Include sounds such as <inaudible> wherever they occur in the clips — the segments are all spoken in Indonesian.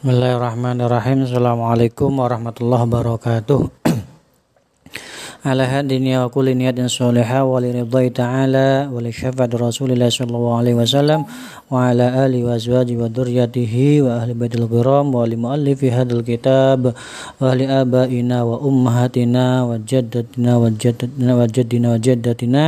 Bismillahirrahmanirrahim. Assalamualaikum warahmatullahi wabarakatuh. <clears throat> Ala hadini wa kulli niyatin salihah wa li ridhai ta'ala wa li syafaati Rasulillah sallallahu alaihi wasallam wa ala alihi wa azwaji wa dzurriyyatihi wa ahli baitil kiram wa li muallifi hadzal kitab wa li abaina wa ummahatina wa jaddatina wa jaddatina wa jaddina wa jaddatina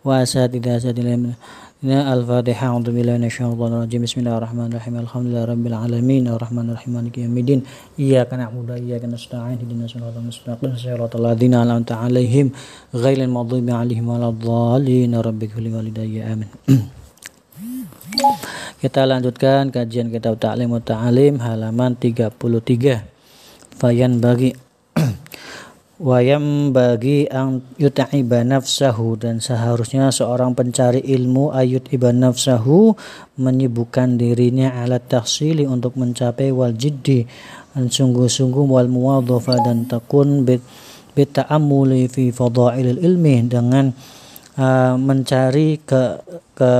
wa asatidina asatidina Al-Fatihah A'udzu billahi minasyaitonir rajim. Bismillahirrahmanirrahim. Alhamdulillah rabbil alamin. Arrahmanirrahim. Maliki yaumiddin. Iyyaka na'budu wa iyyaka nasta'in. Ihdinas siratal mustaqim. Siratal ladzina an'amta 'alaihim ghairil maghdubi alaihim waladdallin rabbighfir walidayya. Amin. <clears throat> Kita lanjutkan kajian kitab Ta'lim Ta'alim halaman 33 Fayan bagi wayam bagi ang yuta'iba nafsahu dan seharusnya seorang pencari ilmu ayut iba nafsahu menyibukkan dirinya alat tahsili untuk mencapai wal jiddi dan sungguh-sungguh wal muwadhafa dan takun bit bita'amuli fi fadailil ilmi dengan uh, mencari ke ke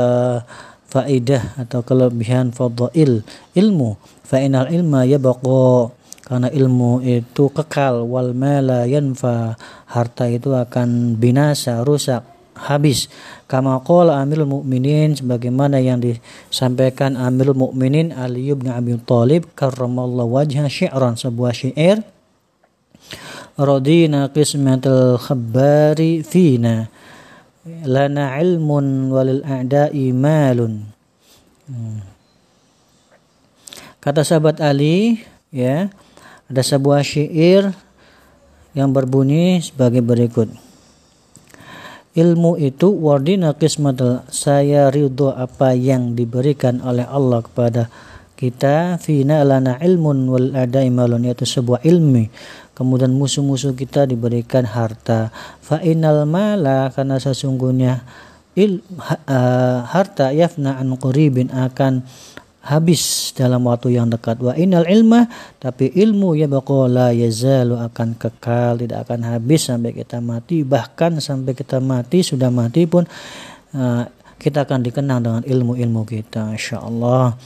faidah atau kelebihan fadail ilmu. Fa inal ilma yabqa karena ilmu itu kekal wal mala yanfa harta itu akan binasa rusak habis kama qala amirul mukminin sebagaimana yang disampaikan amirul mukminin Ali bin Abi Thalib karramallahu wajha syi'ran sebuah syair radina qismatul khabari fina lana ilmun walil a'da'i malun hmm. kata sahabat Ali ya ada sebuah syair yang berbunyi sebagai berikut. Ilmu itu wardina kismatul saya ridho apa yang diberikan oleh Allah kepada kita. Fina lana ilmun wal ada imalun yaitu sebuah ilmi. Kemudian musuh-musuh kita diberikan harta. Fa inal mala karena sesungguhnya il, uh, harta yafna an akan habis dalam waktu yang dekat. Wa inal ilma tapi ilmu ya la yazalu akan kekal tidak akan habis sampai kita mati. Bahkan sampai kita mati sudah mati pun uh, kita akan dikenang dengan ilmu-ilmu kita insyaallah.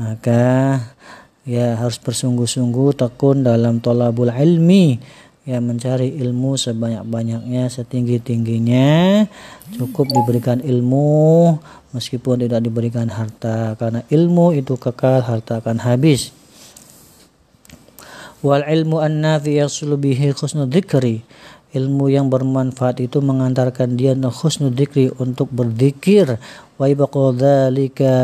Maka ya harus bersungguh-sungguh tekun dalam tolabul ilmi ya mencari ilmu sebanyak-banyaknya setinggi-tingginya. Cukup diberikan ilmu meskipun tidak diberikan harta. Karena ilmu itu kekal harta akan habis. Wal ilmu an-nafi yasulu bihi dzikri. Ilmu yang bermanfaat itu mengantarkan dia khusnul dzikri untuk berzikir. Wa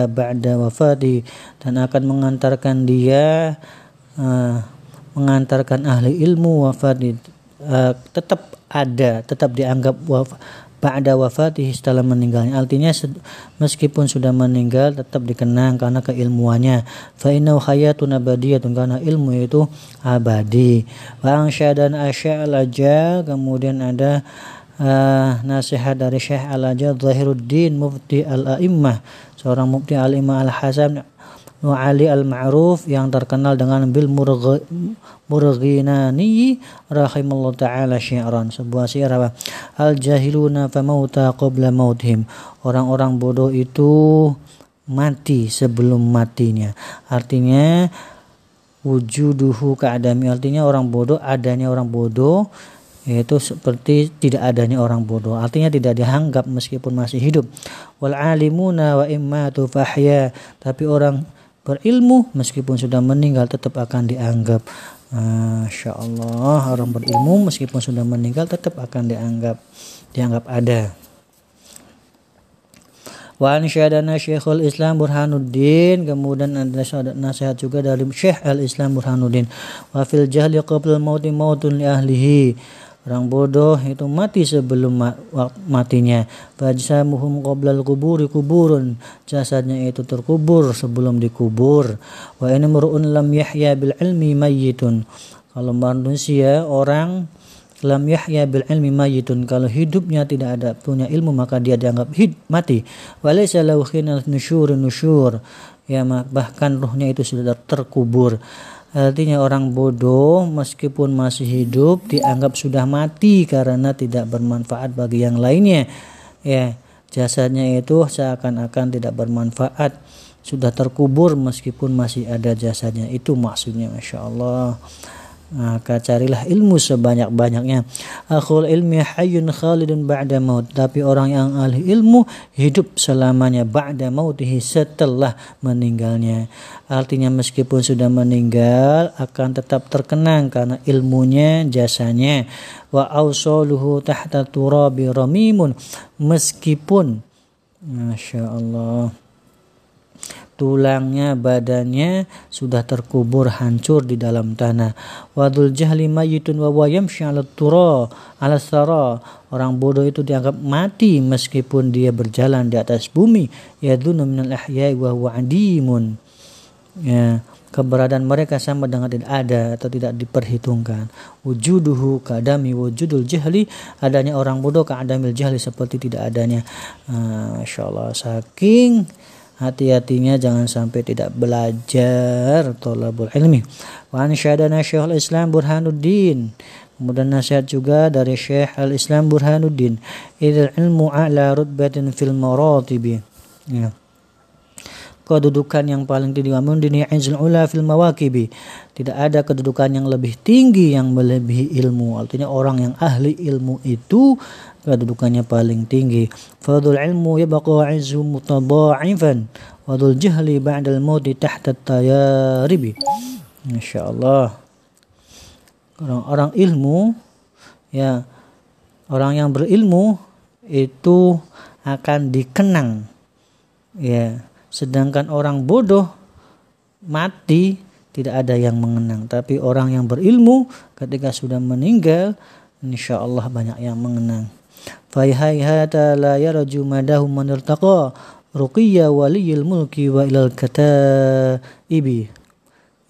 ba'da wafati. Dan akan mengantarkan dia uh, mengantarkan ahli ilmu wafat uh, tetap ada, tetap dianggap wafat ba'da wafatihi setelah meninggalnya. Artinya meskipun sudah meninggal tetap dikenang karena keilmuannya. Fa innahu hayatun abadiyatun karena ilmu itu abadi. Wa dan asya'al aja kemudian ada uh, nasihat dari Syekh Al-Aja Zahiruddin Mufti Al-A'immah seorang Mufti Al-Immah Al-Hasan Ali al-Ma'ruf yang terkenal dengan bil Murghinani rahimallahu taala syi'ran. Sebuah syair apa? Al jahiluna famauta qabla mautihim. Orang-orang bodoh itu mati sebelum matinya. Artinya wujuduhu keadami artinya orang bodoh adanya orang bodoh yaitu seperti tidak adanya orang bodoh. Artinya tidak dianggap meskipun masih hidup. Wal alimuna wa immatu fahya. Tapi orang berilmu meskipun sudah meninggal tetap akan dianggap Masya Allah orang berilmu meskipun sudah meninggal tetap akan dianggap dianggap ada. Wa ansyadana Syekhul Islam Burhanuddin kemudian ada nasihat juga dari Syekh Al-Islam Burhanuddin. Wa fil jahli qabla mauti mautun li ahlihi Orang bodoh itu mati sebelum matinya. Fajsamuhum qoblal kuburi kuburun. Jasadnya itu terkubur sebelum dikubur. Wa ini mur'un lam yahya bil ilmi mayyitun. Kalau manusia orang lam yahya bil ilmi mayyitun. Kalau hidupnya tidak ada punya ilmu maka dia dianggap hid mati. Walaysa lahu nusyur nusyur. Ya bahkan ruhnya itu sudah terkubur. Artinya orang bodoh meskipun masih hidup dianggap sudah mati karena tidak bermanfaat bagi yang lainnya. Ya, jasadnya itu seakan-akan tidak bermanfaat. Sudah terkubur meskipun masih ada jasanya itu maksudnya masya Allah maka carilah ilmu sebanyak-banyaknya. Akhul ilmi hayyun khalidun ba'da maut. Tapi orang yang ahli ilmu hidup selamanya ba'da mautihi setelah meninggalnya. Artinya meskipun sudah meninggal akan tetap terkenang karena ilmunya jasanya. Wa ausaluhu tahta turabi ramimun. Meskipun Masya Allah tulangnya, badannya sudah terkubur hancur di dalam tanah. Wadul jahli mayitun wa yamshi ala tura ala sara. Orang bodoh itu dianggap mati meskipun dia berjalan di atas bumi. Yadunu minal ahya'i wa huwa adimun. Ya, keberadaan mereka sama dengan tidak ada atau tidak diperhitungkan. Wujuduhu kadami wujudul jahli adanya orang bodoh kadamil jahli seperti tidak adanya. Uh, Masya Allah saking hati-hatinya jangan sampai tidak belajar tolabul ilmi. Wa an syadana Syekhul Islam Burhanuddin. Kemudian nasihat juga dari Syekh Al-Islam Burhanuddin. Idil ilmu a'la rutbatin fil maratibi. Ya kedudukan yang paling tinggi namun izul ula fil mawakibi tidak ada kedudukan yang lebih tinggi yang melebihi ilmu artinya orang yang ahli ilmu itu kedudukannya paling tinggi. Fadul ilmu yabqa izzu mutadha'ifan wa dhul jahli ba'dal mauti tahta tayaribi. Masya Allah. Orang-orang ilmu ya orang yang berilmu itu akan dikenang ya sedangkan orang bodoh mati tidak ada yang mengenang tapi orang yang berilmu ketika sudah meninggal insya Allah banyak yang mengenang la madahu man irtaqa ruqiyya waliyil mulki ibi.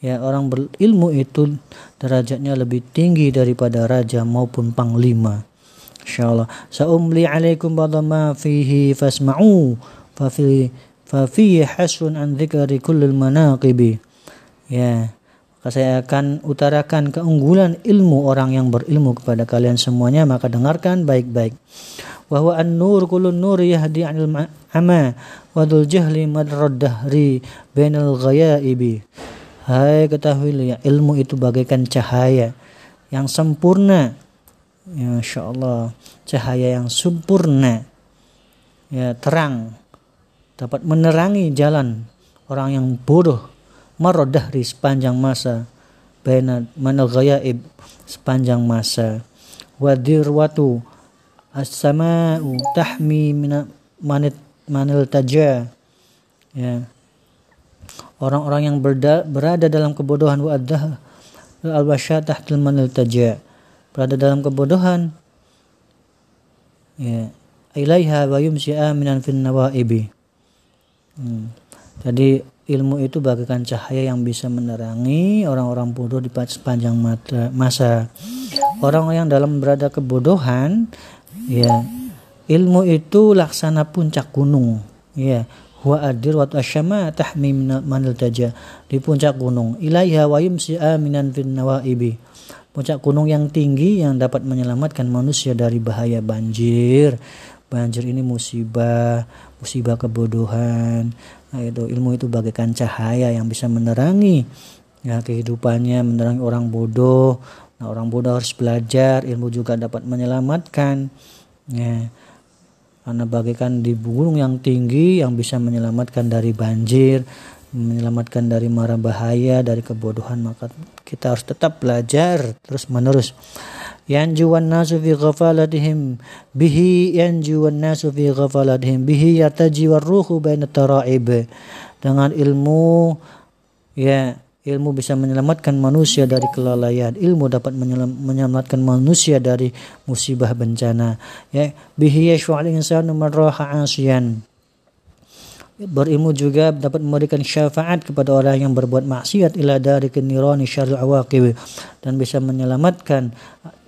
Ya, orang berilmu itu derajatnya lebih tinggi daripada raja maupun panglima. Insyaallah. Sa'umli alaikum ba'da ma fihi fasma'u fa fi fa fihi hasrun an dzikri kullil manaqibi. Ya, maka saya akan utarakan keunggulan ilmu orang yang berilmu kepada kalian semuanya maka dengarkan baik-baik. Bahwa an-nur kulun nur yahdi 'anil ama wa dzul jahli madrad dahri bainal ghayaibi. Hai ketahuilah ya ilmu itu bagaikan cahaya yang sempurna. Ya Allah cahaya yang sempurna. Ya terang dapat menerangi jalan orang yang bodoh marodahri sepanjang masa baina manal sepanjang masa. Wadirwatu as-sama'u tahmi manit manil taja. Ya. Orang-orang yang berda, berada dalam kebodohan wa adah al-basya tahtil manil taja. Berada dalam kebodohan ya ilaiha wa yumsi aminan fin nawaibi hmm. jadi ilmu itu bagaikan cahaya yang bisa menerangi orang-orang bodoh di sepanjang masa. Orang yang dalam berada kebodohan, ya ilmu itu laksana puncak gunung, ya huwa adir wa asyama tahmi manil taja di puncak gunung ilaiha wa yumsi aminan fin nawaibi puncak gunung yang tinggi yang dapat menyelamatkan manusia dari bahaya banjir banjir ini musibah musibah kebodohan Nah, itu ilmu itu bagaikan cahaya yang bisa menerangi ya kehidupannya, menerangi orang bodoh. Nah, orang bodoh harus belajar, ilmu juga dapat menyelamatkan. Ya. Karena bagaikan di gunung yang tinggi yang bisa menyelamatkan dari banjir, menyelamatkan dari mara bahaya, dari kebodohan, maka kita harus tetap belajar terus menerus yanju wan nasu fi ghafalatihim bihi yanju wan nasu fi ghafalatihim bihi yataji ruhu tara'ib dengan ilmu ya ilmu bisa menyelamatkan manusia dari kelalaian. Ilmu dapat menyelamatkan manusia dari musibah bencana. Ya bihi yashfa'al insanu marraha asiyan. Berilmu juga dapat memberikan syafaat kepada orang yang berbuat maksiat. Ila dari kenirani syarul awaqib. Dan bisa menyelamatkan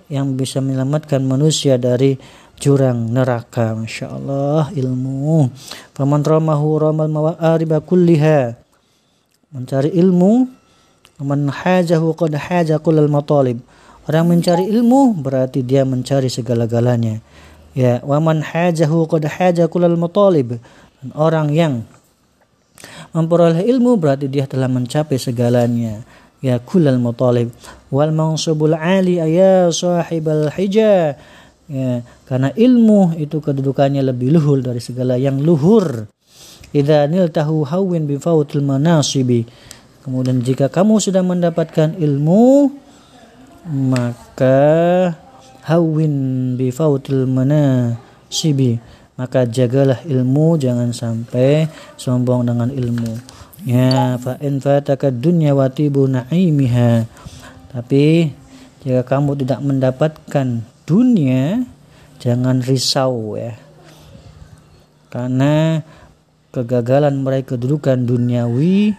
yang bisa menyelamatkan manusia dari jurang neraka. Masya Allah ilmu. Faman ramahu ramal mencari ilmu man orang mencari ilmu berarti dia mencari segala-galanya. Ya orang yang memperoleh ilmu berarti dia telah mencapai segalanya ya kullal mutalib. Wal mansubul ali ayya sahibal hija. Ya karena ilmu itu kedudukannya lebih luhur dari segala yang luhur. Idza niltahu hawin bi fautil manasibi. Kemudian jika kamu sudah mendapatkan ilmu maka hawin bi fautil manasibi. Maka jagalah ilmu jangan sampai sombong dengan ilmu ya fa in fataka dunya wa tibu naimiha tapi jika kamu tidak mendapatkan dunia jangan risau ya karena kegagalan meraih kedudukan duniawi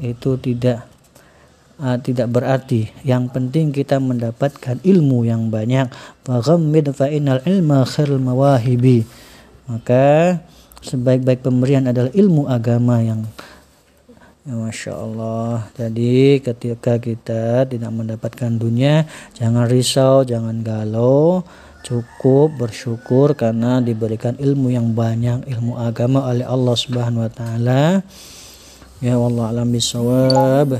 itu tidak uh, tidak berarti. Yang penting kita mendapatkan ilmu yang banyak. Faghammid fa innal ilma khairul mawahibi. Maka sebaik-baik pemberian adalah ilmu agama yang ya, Masya Allah. Jadi ketika kita tidak mendapatkan dunia Jangan risau, jangan galau. Cukup bersyukur karena diberikan ilmu yang banyak Ilmu agama oleh Allah Subhanahu Wa Taala. Ya Allah alam bisawab